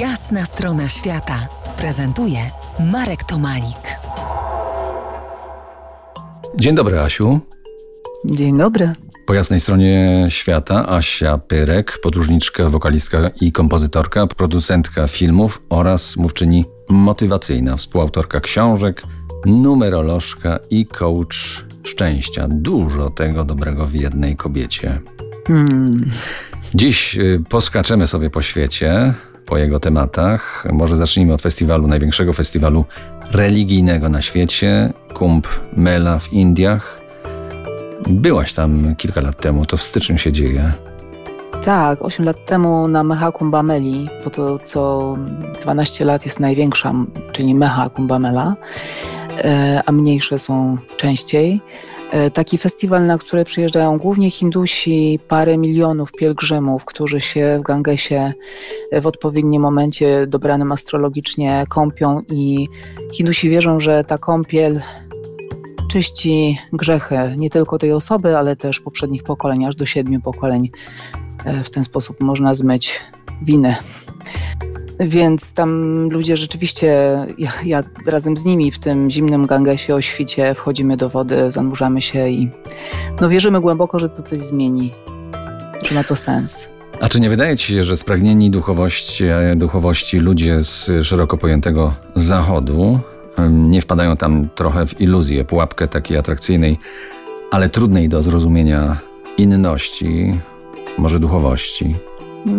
Jasna strona świata prezentuje Marek Tomalik. Dzień dobry, Asiu. Dzień dobry. Po jasnej stronie świata Asia Pyrek, podróżniczka, wokalistka i kompozytorka, producentka filmów oraz mówczyni motywacyjna, współautorka książek, numerolożka i coach szczęścia. Dużo tego dobrego w jednej kobiecie. Hmm. Dziś y, poskaczemy sobie po świecie, po jego tematach. Może zacznijmy od festiwalu, największego festiwalu religijnego na świecie, Kumbh Mela w Indiach. Byłaś tam kilka lat temu, to w styczniu się dzieje. Tak, 8 lat temu na Mecha Kumbameli, bo to co 12 lat jest największa, czyli Mecha Kumbamela, e, a mniejsze są częściej. E, taki festiwal, na który przyjeżdżają głównie Hindusi, parę milionów pielgrzymów, którzy się w Gangesie w odpowiednim momencie dobranym astrologicznie kąpią i Hindusi wierzą, że ta kąpiel czyści grzechy nie tylko tej osoby, ale też poprzednich pokoleń, aż do siedmiu pokoleń. E, w ten sposób można zmyć winę. Więc tam ludzie rzeczywiście, ja, ja, razem z nimi w tym zimnym Gangesie o świcie wchodzimy do wody, zanurzamy się i no wierzymy głęboko, że to coś zmieni, że ma to sens. A czy nie wydaje ci się, że spragnieni duchowości, duchowości ludzie z szeroko pojętego zachodu nie wpadają tam trochę w iluzję, pułapkę takiej atrakcyjnej, ale trudnej do zrozumienia inności, może duchowości?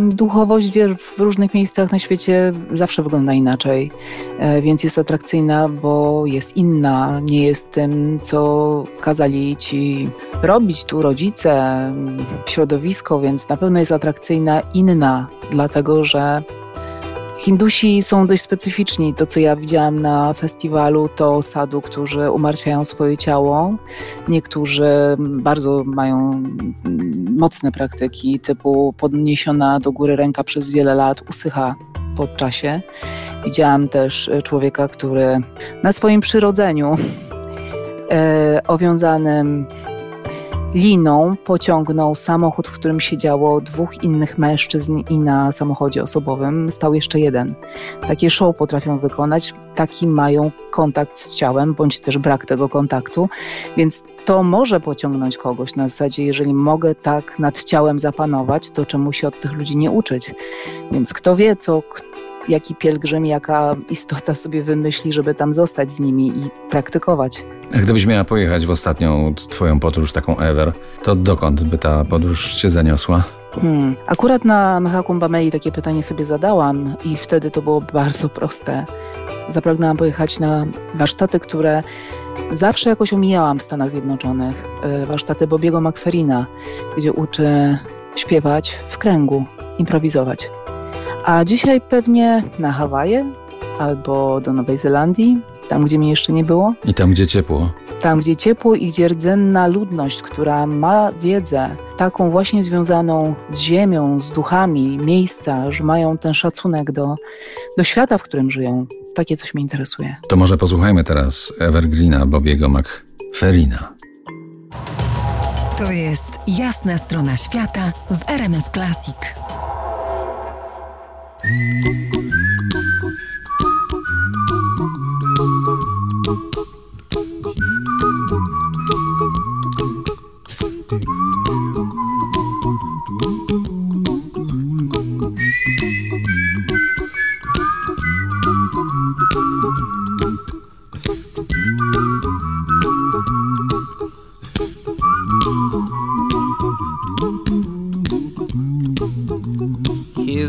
Duchowość w różnych miejscach na świecie zawsze wygląda inaczej, e, więc jest atrakcyjna, bo jest inna, nie jest tym, co kazali ci robić tu rodzice, środowisko, więc na pewno jest atrakcyjna, inna, dlatego że Hindusi są dość specyficzni. To, co ja widziałam na festiwalu, to sadu, którzy umartwiają swoje ciało. Niektórzy bardzo mają mocne praktyki, typu podniesiona do góry ręka przez wiele lat usycha po czasie. Widziałam też człowieka, który na swoim przyrodzeniu e, owiązanym liną pociągnął samochód, w którym siedziało dwóch innych mężczyzn i na samochodzie osobowym stał jeszcze jeden. Takie show potrafią wykonać, taki mają kontakt z ciałem, bądź też brak tego kontaktu, więc to może pociągnąć kogoś na zasadzie, jeżeli mogę tak nad ciałem zapanować, to czemu się od tych ludzi nie uczyć? Więc kto wie, co jaki pielgrzym, jaka istota sobie wymyśli, żeby tam zostać z nimi i praktykować. A gdybyś miała pojechać w ostatnią twoją podróż, taką ever, to dokąd by ta podróż cię zaniosła? Hmm. Akurat na Mehakumbamei takie pytanie sobie zadałam i wtedy to było bardzo proste. Zapragnęłam pojechać na warsztaty, które zawsze jakoś omijałam w Stanach Zjednoczonych. E, warsztaty Bobiego McFerrina, gdzie uczy śpiewać w kręgu, improwizować. A dzisiaj pewnie na Hawaje albo do Nowej Zelandii, tam gdzie mnie jeszcze nie było. I tam gdzie ciepło. Tam gdzie ciepło i gdzie rdzenna ludność, która ma wiedzę taką właśnie związaną z ziemią, z duchami, miejsca, że mają ten szacunek do, do świata, w którym żyją. Takie coś mnie interesuje. To może posłuchajmy teraz Evergreena Bobiego McFerrina. To jest jasna strona świata w RMS Classic. Mm-hmm.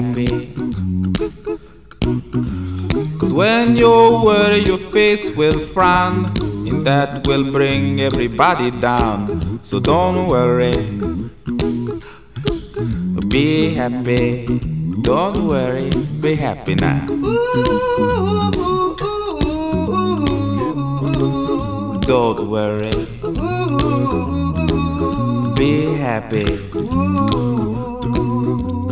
happy. Cause when you worry, your face will frown, and that will bring everybody down. So don't worry, be happy. Don't worry, be happy now. Don't worry. Be happy.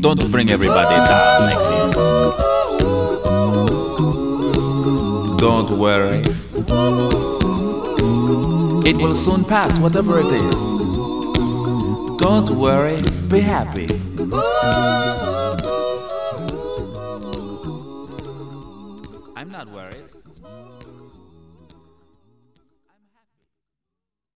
Don't bring everybody down like this. Don't worry. It will soon pass, whatever it is. Don't worry, be happy. I'm not worried.